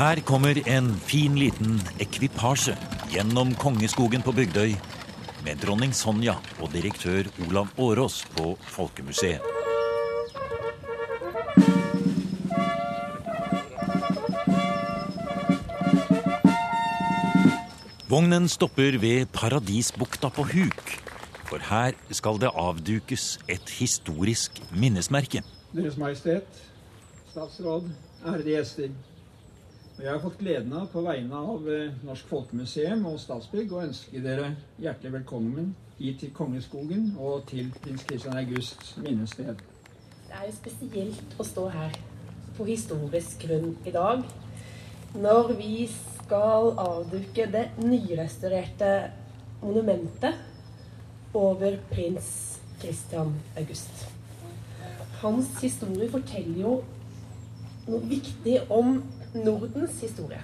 Her kommer en fin liten ekvipasje gjennom Kongeskogen på Bygdøy med dronning Sonja og direktør Olav Årås på Folkemuseet. Vognen stopper ved Paradisbukta på Huk, for her skal det avdukes et historisk minnesmerke. Deres Majestet, statsråd, ærede gjester. Og Jeg har fått gleden av på vegne av eh, Norsk Folkemuseum og Statsbygg å ønske dere hjertelig velkommen hit til Kongeskogen og til prins Christian Augusts minnested. Det er jo spesielt å stå her på historisk grunn i dag, når vi skal avduke det nyrestaurerte monumentet over prins Christian August. Hans historie forteller jo noe viktig om Nordens historie.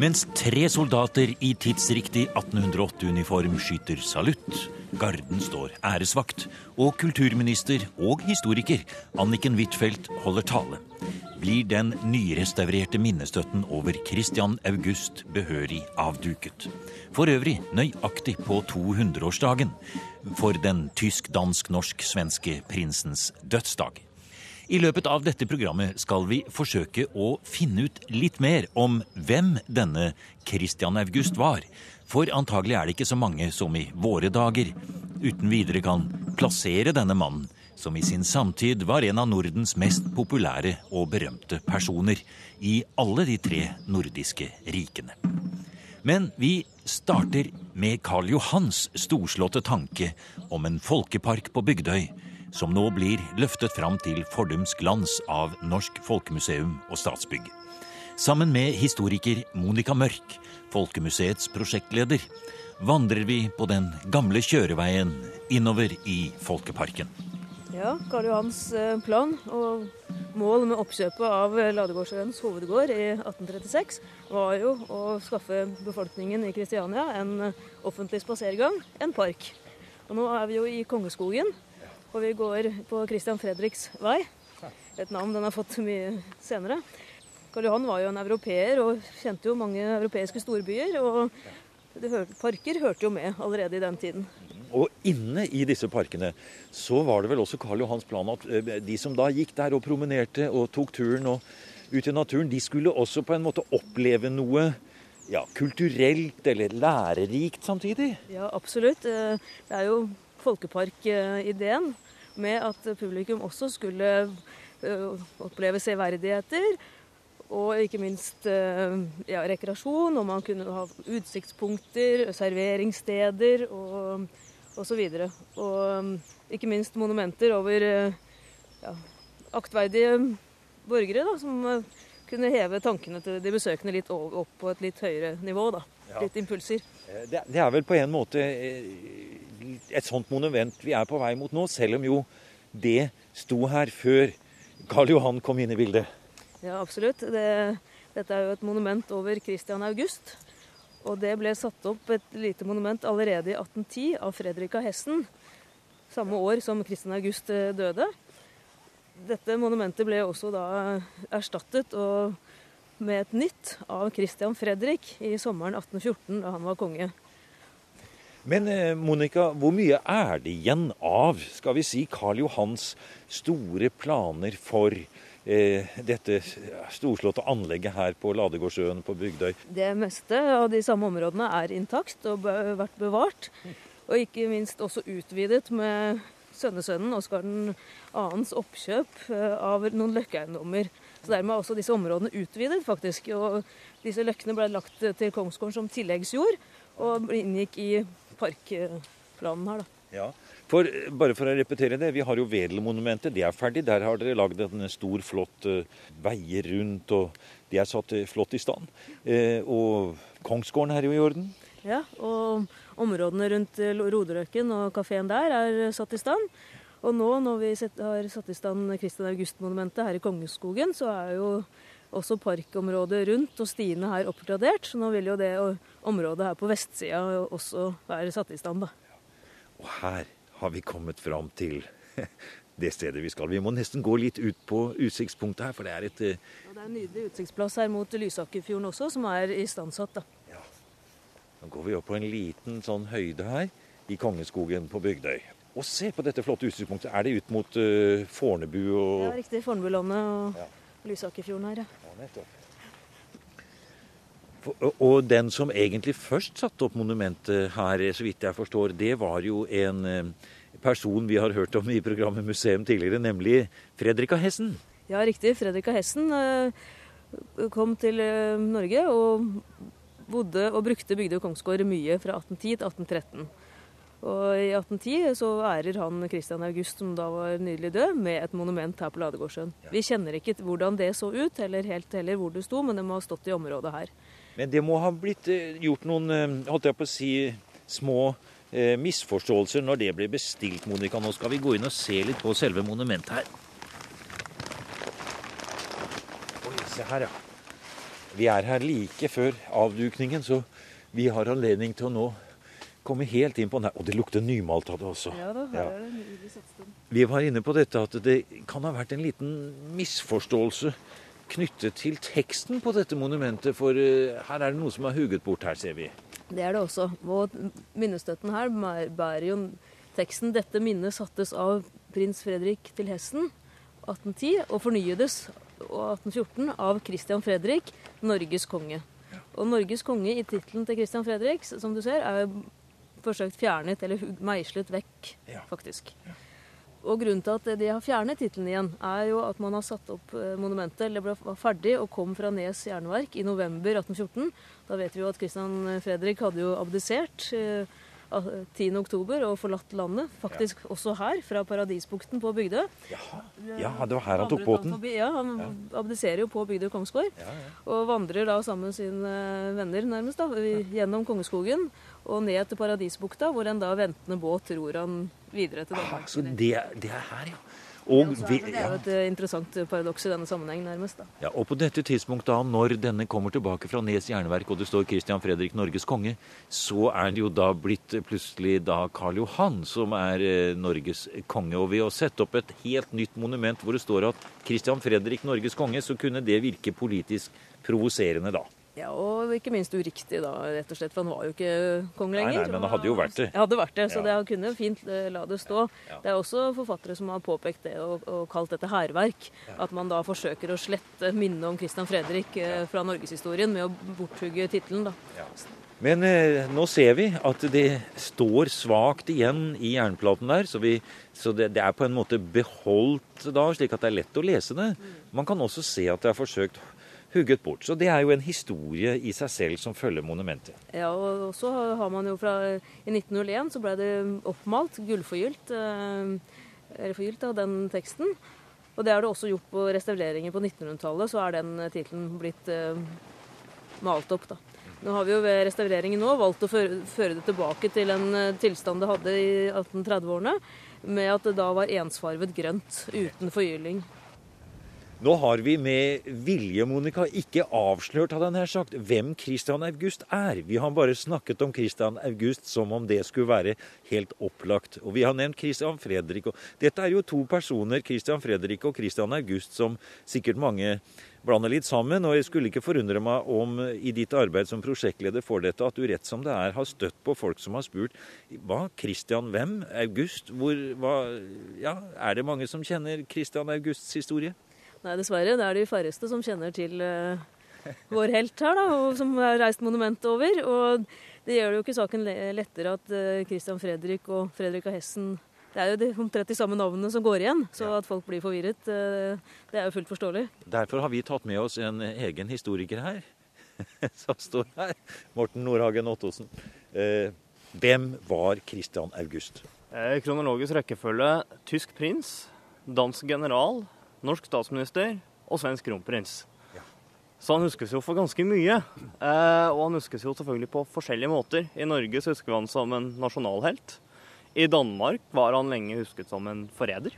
Mens tre soldater i tidsriktig 1808-uniform skyter salutt, garden står æresvakt, og kulturminister og historiker Anniken Huitfeldt holder tale, blir den nyrestaurerte minnestøtten over Christian August behørig avduket. For øvrig nøyaktig på 200-årsdagen for den tysk-dansk-norsk-svenske prinsens dødsdag. I løpet av dette programmet skal vi forsøke å finne ut litt mer om hvem denne Christian August var. For antagelig er det ikke så mange som i våre dager uten videre kan plassere denne mannen, som i sin samtid var en av Nordens mest populære og berømte personer i alle de tre nordiske rikene. Men vi starter med Karl Johans storslåtte tanke om en folkepark på Bygdøy som nå blir løftet fram til fordums glans av Norsk Folkemuseum og Statsbygg. Sammen med historiker Monica Mørk, Folkemuseets prosjektleder, vandrer vi på den gamle kjøreveien innover i Folkeparken. Ja, Karl Johans eh, plan og mål med oppkjøpet av Ladegårdsøyens hovedgård i 1836 var jo å skaffe befolkningen i Kristiania en eh, offentlig spasergang, en park. Og nå er vi jo i Kongeskogen, og vi går på Christian Fredriks vei. Et navn den har fått mye senere. Karl Johan var jo en europeer og kjente jo mange europeiske storbyer. Og hørte, parker hørte jo med allerede i den tiden. Og inne i disse parkene så var det vel også Karl Johans plan at eh, de som da gikk der og promenerte og tok turen og ut i naturen, de skulle også på en måte oppleve noe ja, kulturelt eller lærerikt samtidig? Ja, absolutt. Eh, det er jo folkeparkideen med at publikum også skulle eh, oppleve severdigheter. Og ikke minst eh, ja, rekreasjon, og man kunne ha utsiktspunkter, serveringssteder og osv. Og, så og mm, ikke minst monumenter over eh, ja, aktverdige borgere, da, som kunne heve tankene til de besøkende litt opp på et litt høyere nivå. da. Litt impulser. Det, det er vel på en måte et sånt monument vi er på vei mot nå, selv om jo det sto her før Karl Johan kom inn i bildet. Ja, absolutt. Det, dette er jo et monument over Christian August. Og det ble satt opp et lite monument allerede i 1810 av Fredrika Hessen. Samme år som Christian August eh, døde. Dette monumentet ble også da erstattet med et nytt av Christian Fredrik i sommeren 1814, da han var konge. Men eh, Monica, hvor mye er det igjen av skal vi si, Karl Johans store planer for dette storslåtte anlegget her på Ladegårdsøen på Bygdøy? Det meste av de samme områdene er intakt og vært bevart. Og ikke minst også utvidet med sønnesønnen Oskar 2.s oppkjøp eh, av noen løkkeeiendommer. Så dermed er også disse områdene utvidet, faktisk. Og disse løkkene ble lagt til Kongsgården som tilleggsjord, og inngikk i parkplanen her. da. Ja, for, Bare for å repetere det, vi har jo Wedelmonumentet. Det er ferdig. Der har dere lagd en stor, flott uh, veier rundt, og de er satt uh, flott i stand. Uh, og Kongsgården er jo i orden. Ja, og områdene rundt Roderøken og kafeen der er satt i stand. Og nå når vi har satt i stand Christian August-monumentet her i Kongeskogen, så er jo også parkområdet rundt og stiene her oppgradert. Så nå vil jo det området her på vestsida også være satt i stand. da. Og her har vi kommet fram til det stedet vi skal. Vi må nesten gå litt ut på utsiktspunktet her, for det er et ja, Det er en nydelig utsiktsplass her mot Lysakerfjorden også, som er istandsatt. da. Ja. Nå går vi opp på en liten sånn høyde her i Kongeskogen på Bygdøy. Og se på dette flotte utsiktspunktet. Er det ut mot uh, Fornebu og Ja, riktig. Fornebulandet og ja. Lysakerfjorden her, ja. ja nettopp. Og den som egentlig først satte opp monumentet her, så vidt jeg forstår, det var jo en eh, person vi har hørt om i programmet Museum tidligere, nemlig Fredrika Hessen. Ja, riktig. Fredrika Hessen eh, kom til Norge og bodde og brukte Bygdøy kongsgård mye fra 1810 til 1813. Og i 1810 så ærer han Christian August, som da var nydelig død, med et monument her på Ladegårdssjøen. Vi kjenner ikke hvordan det så ut, eller helt heller hvor det sto, men det må ha stått i området her. Men det må ha blitt eh, gjort noen, eh, holdt jeg på å si, små eh, misforståelser når det ble bestilt, Monica. Nå skal vi gå inn og se litt på selve monumentet her. Oi, se her, ja. Vi er her like før avdukningen, så vi har anledning til å nå komme helt inn på den her. Og det lukter nymalt av det også. Ja da, her ja. er det satsing. Vi var inne på dette at det kan ha vært en liten misforståelse knyttet til teksten på dette monumentet, for uh, her er det noe som er huget bort her, ser vi. Det er det også. Og minnestøtten her bærer jo teksten 'Dette minnet sattes av prins Fredrik til hesten' 1810 og fornyedes 1814 av Christian Fredrik, Norges konge. Og Norges konge i tittelen til Christian Fredrik, som du ser, er forsøkt fjernet eller meislet vekk, ja. faktisk. Og grunnen til at de har fjernet tittelen igjen, er jo at man har satt opp eh, monumentet, ble, var ferdig og kom fra Nes jernverk i november 1814. Da vet vi jo at Christian Fredrik hadde jo abdisert. Eh, 10.10 og forlatt landet. Faktisk ja. også her, fra Paradisbukten på Bygdø. Ja, det var her han tok båten. Ja, Han ja. abdiserer jo på Bygdø kongsgård. Ja, og vandrer da sammen med sine venner nærmest da, gjennom Kongeskogen og ned til Paradisbukta, hvor en da ventende båt ror han videre til Danmark. Ah, så det, det er her, ja. Og, ja, det er jo et eh, interessant paradoks i denne sammenheng, nærmest. da. Ja, og på dette tidspunktet, da, når denne kommer tilbake fra Nes jernverk, og det står Christian Fredrik Norges konge, så er det jo da blitt plutselig da Karl Johan som er eh, Norges konge. Og ved å sette opp et helt nytt monument hvor det står at Christian Fredrik Norges konge, så kunne det virke politisk provoserende da. Ja, og ikke minst uriktig, da, rett og slett. For han var jo ikke kong lenger. Nei, nei, men han hadde jo vært det. Ja, hadde vært det, så ja. det kunne fint eh, la det stå. Ja. Det er også forfattere som har påpekt det og, og kalt dette hærverk. At man da forsøker å slette minnet om Christian Fredrik eh, fra norgeshistorien med å borthugge tittelen, da. Men eh, nå ser vi at det står svakt igjen i jernplaten der, så, vi, så det, det, er på en måte beholdt da, slik at det er lett å lese det. Mm. Man kan også se at det er forsøkt hugget bort. Så det er jo en historie i seg selv som følger monumentet. Ja, og så har man jo fra I 1901 så ble det oppmalt, gullforgylt, eh, eller forgylt av den teksten. Og det er det også gjort på restaureringer på 1900-tallet, så er den tittelen blitt uh, malt opp, da. Nå har vi jo ved restaureringen nå valgt å føre, det tilbake til en tilstand det hadde i 1830-årene, med at det da var ensfarvet grønt uten forgylling. Nå har vi med vilje, Monica, ikke avslørt hadde jeg sagt, hvem Christian August er. Vi har bare snakket om Christian August som om det skulle være helt opplagt. Og vi har nevnt Christian Fredrik. Og dette er jo to personer, Christian Fredrik og Christian August, som sikkert mange blander litt sammen. Og jeg skulle ikke forundre meg om i ditt arbeid som prosjektleder for dette, at du rett som det er har støtt på folk som har spurt hva, Christian hvem? August? Hvor, hva, ja, er det mange som kjenner Christian Augusts historie? Nei, dessverre. Det er de færreste som kjenner til uh, vår helt her, da, og som har reist monumentet over. Og det gjør det jo ikke saken lettere at uh, Christian Fredrik og Fredrik av Hessen det er jo de, omtrent de samme navnene som går igjen, så ja. at folk blir forvirret, uh, det er jo fullt forståelig. Derfor har vi tatt med oss en egen historiker her, som står her. Morten Nordhagen Ottosen. Hvem var Christian August? Kronologisk rekkefølge tysk prins, dansk general, norsk statsminister og svensk kronprins. Så han huskes jo for ganske mye. Eh, og han huskes jo selvfølgelig på forskjellige måter. I Norge så husker vi han som en nasjonalhelt. I Danmark var han lenge husket som en forræder.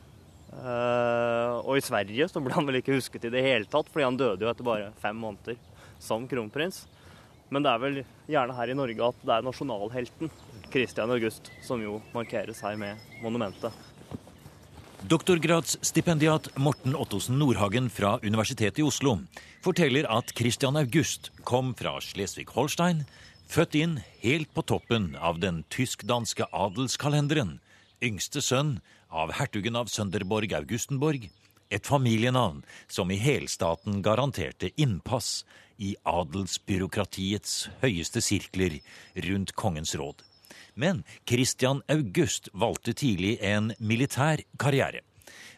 Uh, og i Sverige så ble han vel ikke husket i det hele tatt, fordi han døde jo etter bare fem måneder som kronprins. Men det er vel gjerne her i Norge at det er nasjonalhelten Christian August som jo markeres her med monumentet. Doktorgradsstipendiat Morten Ottosen Nordhagen fra Universitetet i Oslo forteller at Christian August kom fra Slesvig-Holstein, født inn helt på toppen av den tysk-danske adelskalenderen, yngste sønn av hertugen av Sønderborg Augustenborg, et familienavn som i helstaten garanterte innpass i adelsbyråkratiets høyeste sirkler rundt kongens råd. Men Christian August valgte tidlig en militær karriere.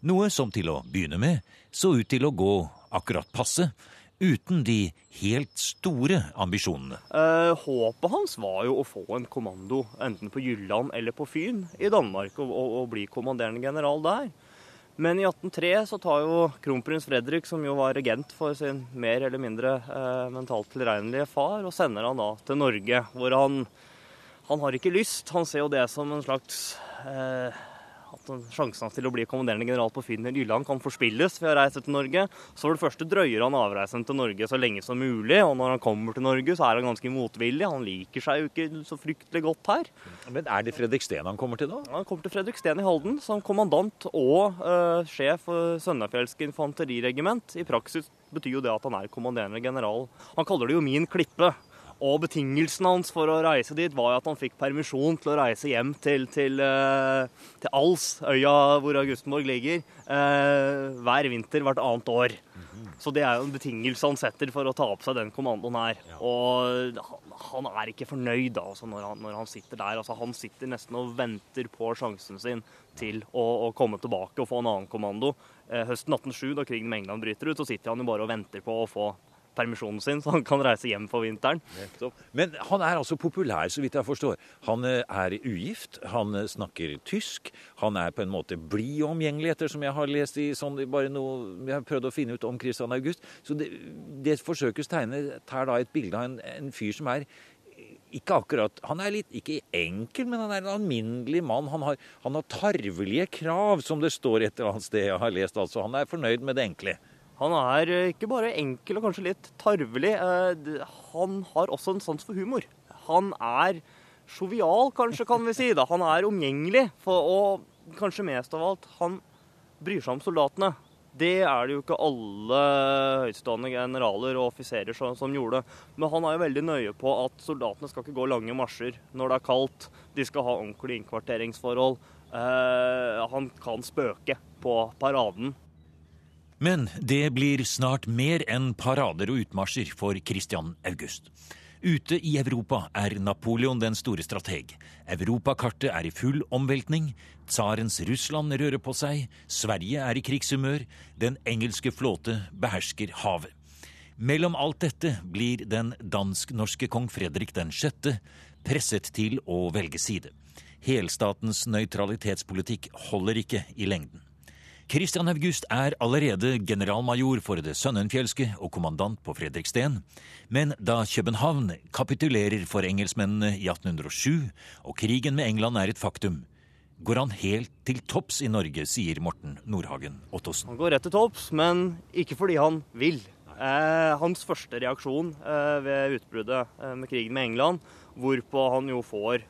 Noe som til å begynne med så ut til å gå akkurat passe, uten de helt store ambisjonene. Eh, håpet hans var jo å få en kommando enten på Jylland eller på Fyn i Danmark, og, og, og bli kommanderende general der. Men i 1803 så tar jo kronprins Fredrik, som jo var regent for sin mer eller mindre eh, mentalt tilregnelige far, og sender han da til Norge, hvor han Han har ikke lyst. Han ser jo det som en slags eh, at sjansen til å bli kommanderende general på Finn eller Jylland kan forspilles ved å reise til Norge. Så for det første drøyer han avreisen til Norge så lenge som mulig. Og når han kommer til Norge, så er han ganske motvillig. Han liker seg jo ikke så fryktelig godt her. Men er det Fredriksten han kommer til da? Han kommer til Fredriksten i Halden som kommandant og eh, sjef for Sønnafjellske infanteriregiment. I praksis betyr jo det at han er kommanderende general. Han kaller det jo min klippe. Og betingelsen hans for å reise dit var at han fikk permisjon til å reise hjem til, til, uh, til Als, øya hvor Augustenborg ligger, uh, hver vinter hvert annet år. Så det er jo en betingelse han setter for å ta opp seg den kommandoen her. Og han er ikke fornøyd altså, når, han, når, han, sitter der. Altså, han sitter nesten og venter på sjansen sin til å, å komme tilbake og få en annen kommando. Eh, høsten 1807, da krigen med England bryter ut, så sitter han jo bare og venter på å få permisjonen sin, så han kan reise hjem for vinteren. Men han er altså populær, så vidt jeg forstår. Han eh, er ugift, han eh, snakker tysk. Han er på en måte blid og omgjengelig, ettersom jeg har lest i sånn, bare noe jeg har prøvd å finne ut om Christian August. Så det, det forsøkes tegnet tar da et bilde av en, en fyr som er ikke akkurat Han er litt ikke enkel, men han er en alminnelig mann. Han har, han har tarvelige krav, som det står et eller annet sted jeg har lest. altså. Han er fornøyd med det enkle. Han er eh, ikke bare enkel og kanskje litt tarvelig. Eh, han har også en sans for humor. Han er sjovial, kanskje, kan vi si. Da. Han er omgjengelig. Og kanskje mest av alt, han bryr seg om soldatene. Det er det jo ikke alle høytstående generaler og offiserer som, som, gjorde. Men han er jo veldig nøye på at soldatene skal ikke gå lange marsjer når det er kaldt. De skal ha ordentlige innkvarteringsforhold. Eh, han kan spøke på paraden men det blir snart mer enn parader og utmarsjer for Christian August. Ute i Europa er Napoleon den store strateg. Europakartet er i full omveltning. Tsarens Russland rører på seg. Sverige er i krigshumør. Den engelske flåte behersker havet. Mellom alt dette blir den dansk-norske kong Fredrik 6. presset til å velge side. Helstatens nøytralitetspolitikk holder ikke i lengden. Christian August er allerede generalmajor for det sønnenfjelske og kommandant på Fredriksten, men da København kapitulerer for engelskmennene i 1807 og krigen med England er et faktum, går han helt til topps i Norge, sier Morten Nordhagen Ottosen. Han går rett til topps, men ikke fordi han vil. Eh, hans første reaksjon eh, ved utbruddet eh, med krigen med England, hvorpå han jo får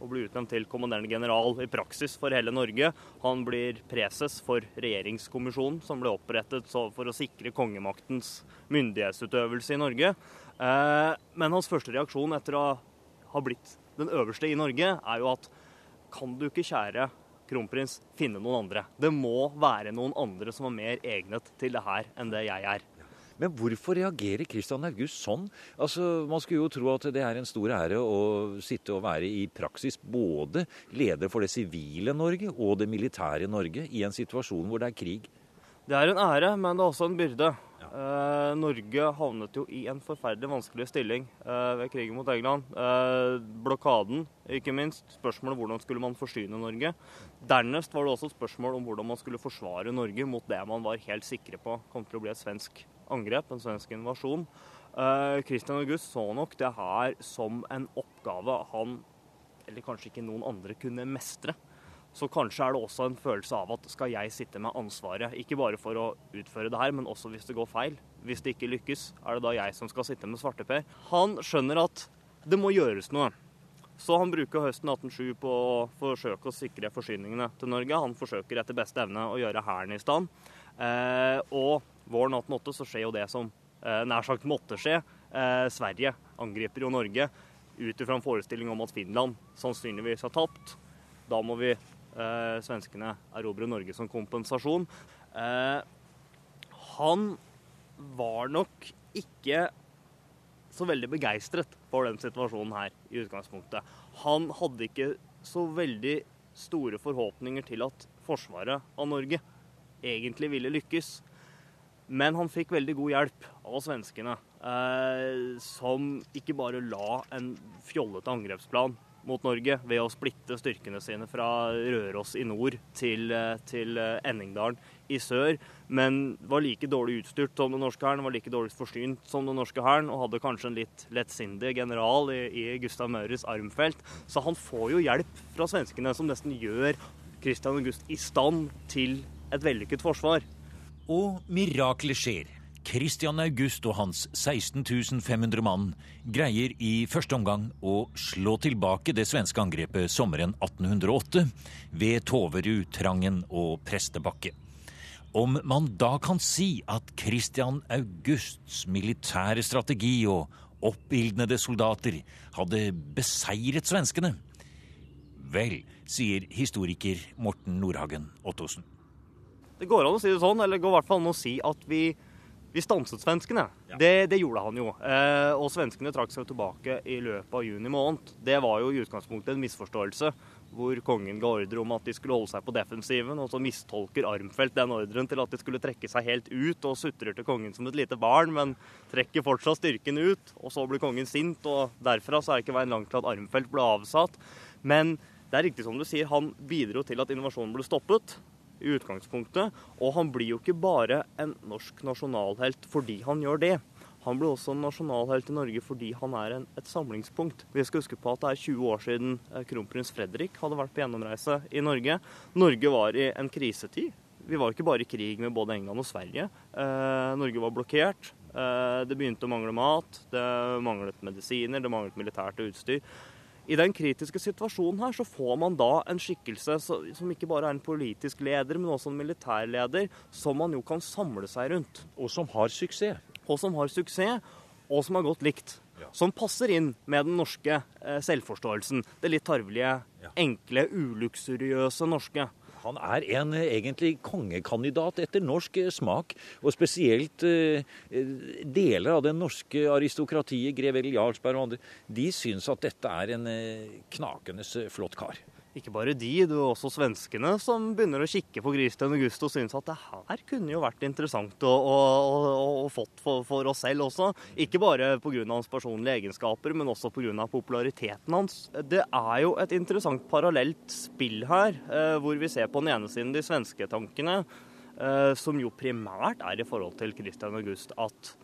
og blir utnevnt til kommanderende general i praksis for hele Norge. Han blir preses for regjeringskommisjonen som ble opprettet for å sikre kongemaktens myndighetsutøvelse i Norge. Eh, men hans første reaksjon etter å ha blitt den øverste i Norge, er jo at kan du ikke, kjære kronprins, finne noen andre? Det må være noen andre som er mer egnet til det her enn det jeg er. Men hvorfor reagerer Christian August sånn? Altså, Man skulle jo tro at det er en stor ære å sitte og være i praksis både leder for det sivile Norge og det militære Norge i en situasjon hvor det er krig. Det er en ære, men det er også en byrde. Ja. Eh, Norge havnet jo i en forferdelig vanskelig stilling eh, ved krigen mot England. Eh, blokaden, ikke minst. Spørsmålet hvordan skulle man forsyne Norge. Dernest var det også spørsmål om hvordan man skulle forsvare Norge mot det man var helt sikre på kom til å bli et svensk angrep, en svensk invasjon. Kristian Christian August så nok det her som en oppgave han, eller kanskje ikke noen andre, kunne mestre. Så kanskje er det også en følelse av at skal jeg sitte med ansvaret, ikke bare for å utføre det her, men også hvis det går feil. Hvis det ikke lykkes, er det da jeg som skal sitte med svarteper? Han skjønner at det må gjøres noe. Så han bruker høsten 1807 på å forsøke å sikre forsyningene til Norge. Han forsøker etter beste evne å gjøre hæren i stand. Eh, og våren 1808 så skjer jo det som eh, nær sagt måtte skje. Eh, Sverige angriper jo Norge ut ifra en forestilling om at Finland sannsynligvis har tapt. Da må vi eh, svenskene erobre Norge som kompensasjon. Eh, han var nok ikke så veldig begeistret for den situasjonen her i utgangspunktet. Han hadde ikke så veldig store forhåpninger til at forsvaret av Norge egentlig ville lykkes. Men han fikk veldig god hjelp av svenskene, eh, som ikke bare la en fjollete angrepsplan mot Norge ved å splitte styrkene sine fra Røros i nord til, eh, til eh, Enningdalen i sør, men var like dårlig utstyrt som den norske hæren, var like dårlig forsynt som den norske hæren, og hadde kanskje en litt lettsindig general i, i Gustav Møres armfelt. Så han får jo hjelp fra svenskene, som nesten gjør Christian August i stand til et vellykket forsvar. Og mirakler skjer. Christian August og hans 16 500 mann greier i første omgang å slå tilbake det svenske angrepet sommeren 1808 ved Toverud, Trangen og Prestebakke. Om man da kan si at Christian Augusts militære strategi og oppildnede soldater hadde beseiret svenskene? Vel, sier historiker Morten Nordhagen Ottosen. Det går an å si det sånn, eller det går i hvert fall an å si at vi, vi stanset svenskene. Ja. Det, det, gjorde han jo. Eh, og svenskene trakk seg tilbake i løpet av juni måned. Det var jo i utgangspunktet en misforståelse hvor kongen ga ordre om at de skulle holde seg på defensiven, og så mistolker Armfelt den ordren til at de skulle trekke seg helt ut, og sutrer til kongen som et lite barn, men trekker fortsatt styrken ut. Og så blir kongen sint, og derfra så er det ikke veien langt til at Armfelt ble avsatt. Men det er riktig som du sier, han bidro til at invasjonen ble stoppet i utgangspunktet. Og han blir jo ikke bare en norsk nasjonalhelt fordi han gjør det. Han ble også en nasjonalhelt i Norge fordi han er en, et samlingspunkt. Vi skal huske på at det er 20 år siden eh, kronprins Fredrik hadde vært på gjennomreise i Norge. Norge var i en krisetid. Vi var ikke bare i krig med både England og Sverige. Eh, Norge var blokkert. Eh, det begynte å mangle mat, det manglet medisiner, det manglet militært utstyr. I den kritiske situasjonen her så får man da en skikkelse som ikke bare er en politisk leder, men også en militærleder, som man jo kan samle seg rundt. Og som har suksess. Og som har suksess, og som har godt likt. Ja. Som passer inn med den norske eh, selvforståelsen. Det litt tarvelige, ja. enkle, uluksuriøse norske. Han er en eh, egentlig kongekandidat etter norsk eh, smak, og spesielt eh, deler av det norske aristokratiet, grev Egil Jarlsberg og andre, de syns at dette er en eh, knakende flott kar ikke bare de, det er også svenskene som begynner å kikke på Christian August og synes at det her kunne jo vært interessant å, å, å, å fått for, for, oss selv også. Ikke bare pga. hans personlige egenskaper, men også pga. populariteten hans. Det er jo et interessant parallelt spill her, eh, hvor vi ser på den ene siden de svenske tankene, eh, som jo primært er i forhold til Christian August at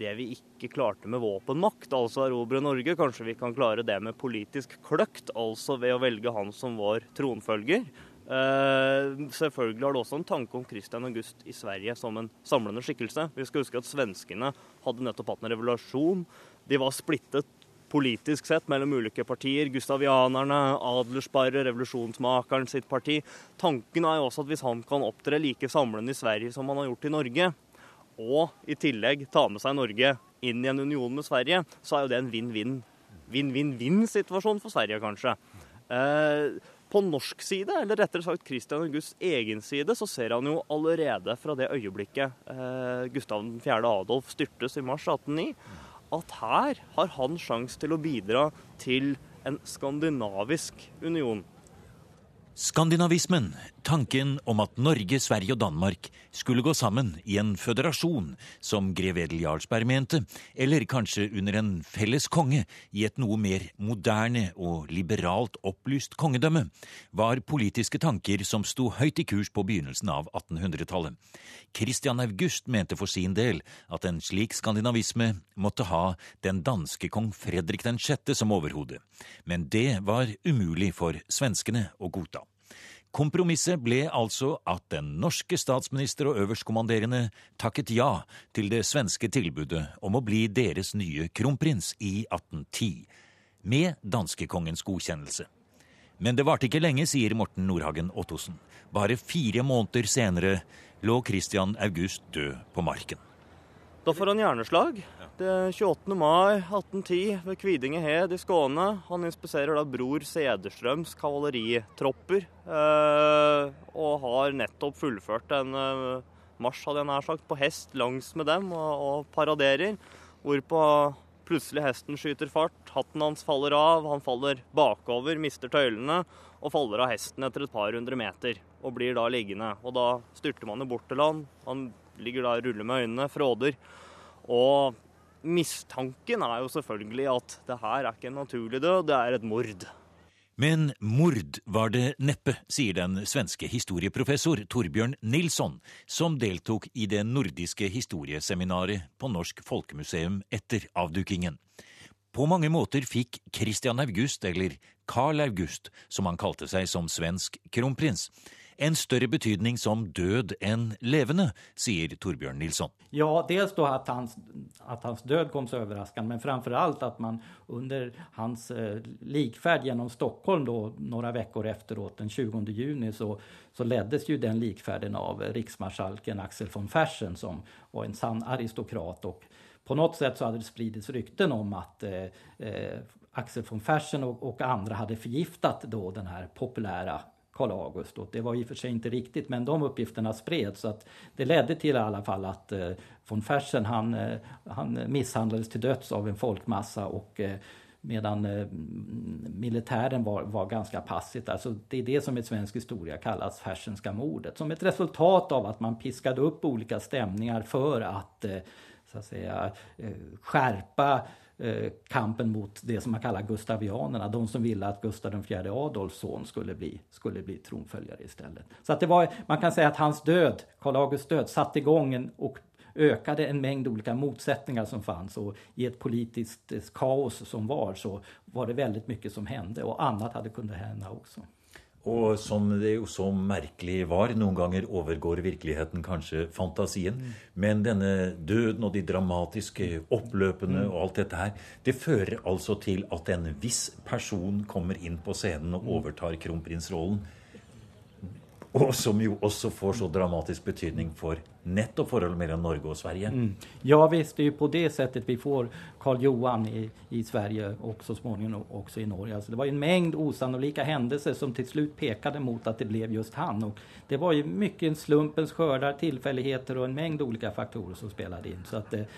det vi ikke klarte med våpenmakt, altså erobre Norge, kanskje vi kan klare det med politisk kløkt, altså ved å velge han som vår tronfølger. Uh, selvfølgelig har det også en tanke om Kristian August i Sverige som en samlende skikkelse. Vi skal huske at svenskene hadde nettopp hatt en revolusjon. De var splittet politisk sett mellom ulike partier. Gustavianerne, Adlersparre, revolusjonsmakeren sitt parti. Tanken er jo også at hvis han kan opptre like samlende i Sverige som han har gjort i Norge, og i tillegg ta med seg Norge inn i en union med Sverige, så er jo det en vinn-vinn. Vinn-vinn-vinn-situasjon for Sverige, kanskje. Eh, på norsk side, eller rettere sagt Christian Augusts egen side, så ser han jo allerede fra det øyeblikket eh, Gustav 4. Adolf styrtes i mars 1809, at her har han sjanse til å bidra til en skandinavisk union. Skandinavismen, tanken om at Norge, Sverige og Danmark skulle gå sammen i en føderasjon, som grev Edel Jarlsberg mente, eller kanskje under en felles konge i et noe mer moderne og liberalt opplyst kongedømme, var politiske tanker som sto høyt i kurs på begynnelsen av 1800-tallet. Christian August mente for sin del at en slik skandinavisme måtte ha den danske kong Fredrik 6. som overhode, men det var umulig for svenskene å godta. Kompromisset ble altså at den norske statsminister og øverstkommanderende takket ja til det svenske tilbudet om å bli deres nye kronprins i 1810, med danskekongens godkjennelse. Men det varte ikke lenge, sier Morten Nordhagen Ottosen. Bare fire måneder senere lå Christian August død på marken. Da får han hjerneslag. Det er 28. mai 1810 ved Kvidingehed i Skåne. Han inspiserer da bror Sederstrøms kavaleritropper. Eh, og har nettopp fullført en eh, marsj, hadde jeg nær sagt, på hest langs med dem og paraderer. Hvorpå plutselig hesten skyter fart, hatten hans faller av, han faller bakover, mister tøylene og faller av hesten etter et par hundre meter og blir da liggende. Og da styrter man jo bort til han. Han ligger da og ruller med øynene, fråder. Og mistanken er jo selvfølgelig at det her er ikke en naturlig død, det er et mord. Men mord var det neppe, sier den svenske historieprofessor Torbjørn Nilsson, som deltok i det nordiske historieseminaret på Norsk Folkemuseum etter avdukingen. På mange måter fikk Christian August, eller Carl August, som han kalte seg som svensk kronprins, en større betydning som død enn levende, sier Torbjørn Nilsson. Ja, dels da at hans, at hans død kom så overraskende, men framfor alt at man under hans eh, likferd gjennom Stockholm då, noen uker efteråt, den 20 juni, så, så leddes jo den likferden av riksmarskalken Axel von Fersen som var en sann aristokrat. og på något sätt så hade det spridits rykten om att eh, eh, Axel von Fersen och, och, andra hade förgiftat då den här populära Karl August. Och det var i och för sig inte riktigt, men de uppgifterna spreds. Det ledde till i alla fall att eh, von Fersen han, eh, han misshandlades till döds av en folkmassa och eh, medan militären var, var ganska passivt. Alltså det är det som i svensk historia kallas Fersenska mordet. Som ett resultat av att man piskade upp olika stämningar för att, så att säga, skärpa kampen mot det som man kallar gustavianerna, de som ville at Gustav IV Adolfs son skulle bli, skulle bli tronföljare istället. Så det var, man kan säga att hans död, Karl Augusts död, satte igång en, och ökade en mängd olika motsättningar som fanns och i ett politiskt eh, kaos som var så var det väldigt mycket som hände och annat hade kunnat hända också. Og som det jo så merkelig var, noen ganger overgår virkeligheten kanskje fantasien. Mm. Men denne døden og de dramatiske oppløpene mm. og alt dette her, det fører altså til at en viss person kommer inn på scenen og overtar kronprinsrollen. Og som jo også får så dramatisk betydning for nettopp forholdet mellom Norge og Sverige. Mm. Ja visst, det er jo på det settet vi får Karl Johan i, i Sverige og så småningom også i Norge. Altså, det var en mengd osannolika hendelser som til slutt pekade mot at det ble just han. Och det var jo mye slumpens skördar, tilfeldigheter og en mengd olika faktorer som spilte inn. Så att, eh,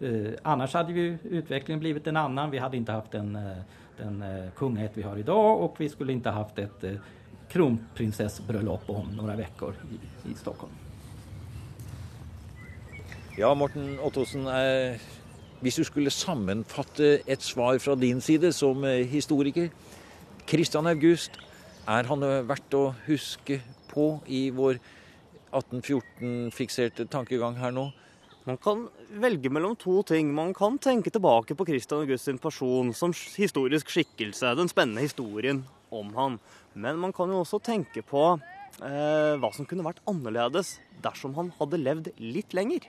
eh annars hadde jo utviklingen blivit en annen. Vi hadde ikke hatt den, eh, den eh, kungahet vi har i dag, og vi skulle ikke hatt et eh, kronprinsessbröllop om noen veckor i, i Stockholm. Ja, Morten Ottosen, eh, hvis du skulle sammenfatte et svar fra din side som eh, historiker Christian August, er han verdt å huske på i vår 1814-fikserte tankegang her nå? Man kan velge mellom to ting. Man kan tenke tilbake på Christian August sin person som historisk skikkelse, den spennende historien om han. Men man kan jo også tenke på eh, hva som kunne vært annerledes dersom han hadde levd litt lenger.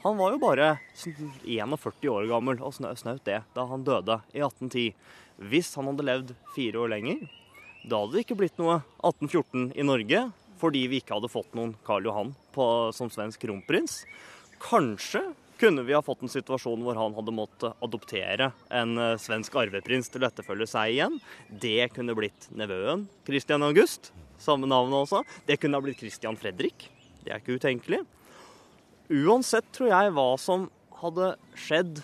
Han var jo bare 41 år gammel og snaut det da han døde i 1810. Hvis han hadde levd fire år lenger, da hadde det ikke blitt noe 1814 i Norge, fordi vi ikke hadde fått noen Karl Johan på, som svensk kronprins. Kanskje kunne vi ha fått en situasjon hvor han hadde måttet adoptere en eh, svensk arveprins til å etterfølge seg igjen. Det kunne blitt nevøen Christian August, samme navnet også. Det kunne ha blitt Christian Fredrik. Det er ikke utenkelig. Uansett tror jeg hva som hadde skjedd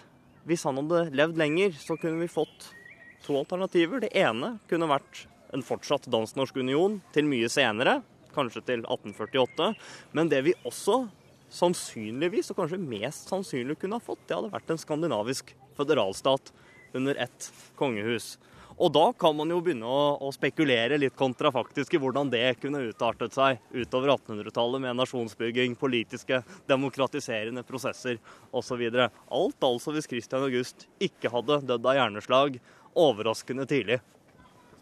hvis han hadde levd lenger, så kunne vi fått to alternativer. Det ene kunne vært en fortsatt dansk-norsk union til mye senere, kanskje til 1848. Men det vi også sannsynligvis, og kanskje mest sannsynlig kunne ha fått, det hadde vært en skandinavisk føderalstat under ett kongehus. Og da kan man jo begynne å, å spekulere litt kontrafaktisk i hvordan det kunne utartet seg utover 1800-tallet med nasjonsbygging, politiske, demokratiserende prosesser osv. Alt altså hvis Christian August ikke hadde dødd av hjerneslag overraskende tidlig.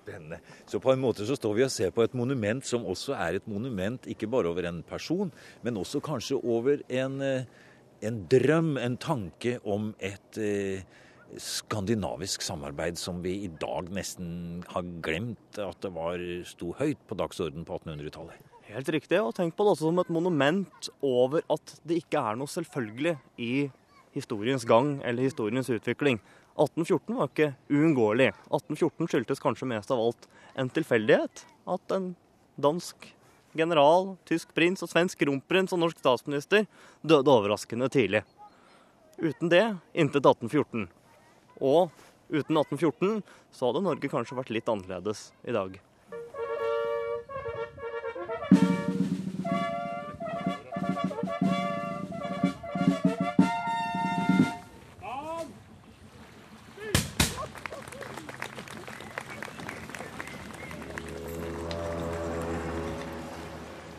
Spennende. Så på en måte så står vi og ser på et monument som også er et monument ikke bare over en person, men også kanskje over en, eh, en drøm, en tanke om et eh, skandinavisk samarbeid som vi i dag nesten har glemt at det var sto høyt på dagsordenen på 1800-tallet. Helt riktig, og tenk på det også som et monument over at det ikke er noe selvfølgelig i historiens gang eller historiens utvikling. 1814 var ikke uunngåelig. 1814 skyldtes kanskje mest av alt en tilfeldighet. At en dansk general, tysk prins og svensk kronprins og norsk statsminister døde overraskende tidlig. Uten det intet 1814. Og uten 1814 så hadde Norge kanskje vært litt annerledes i dag.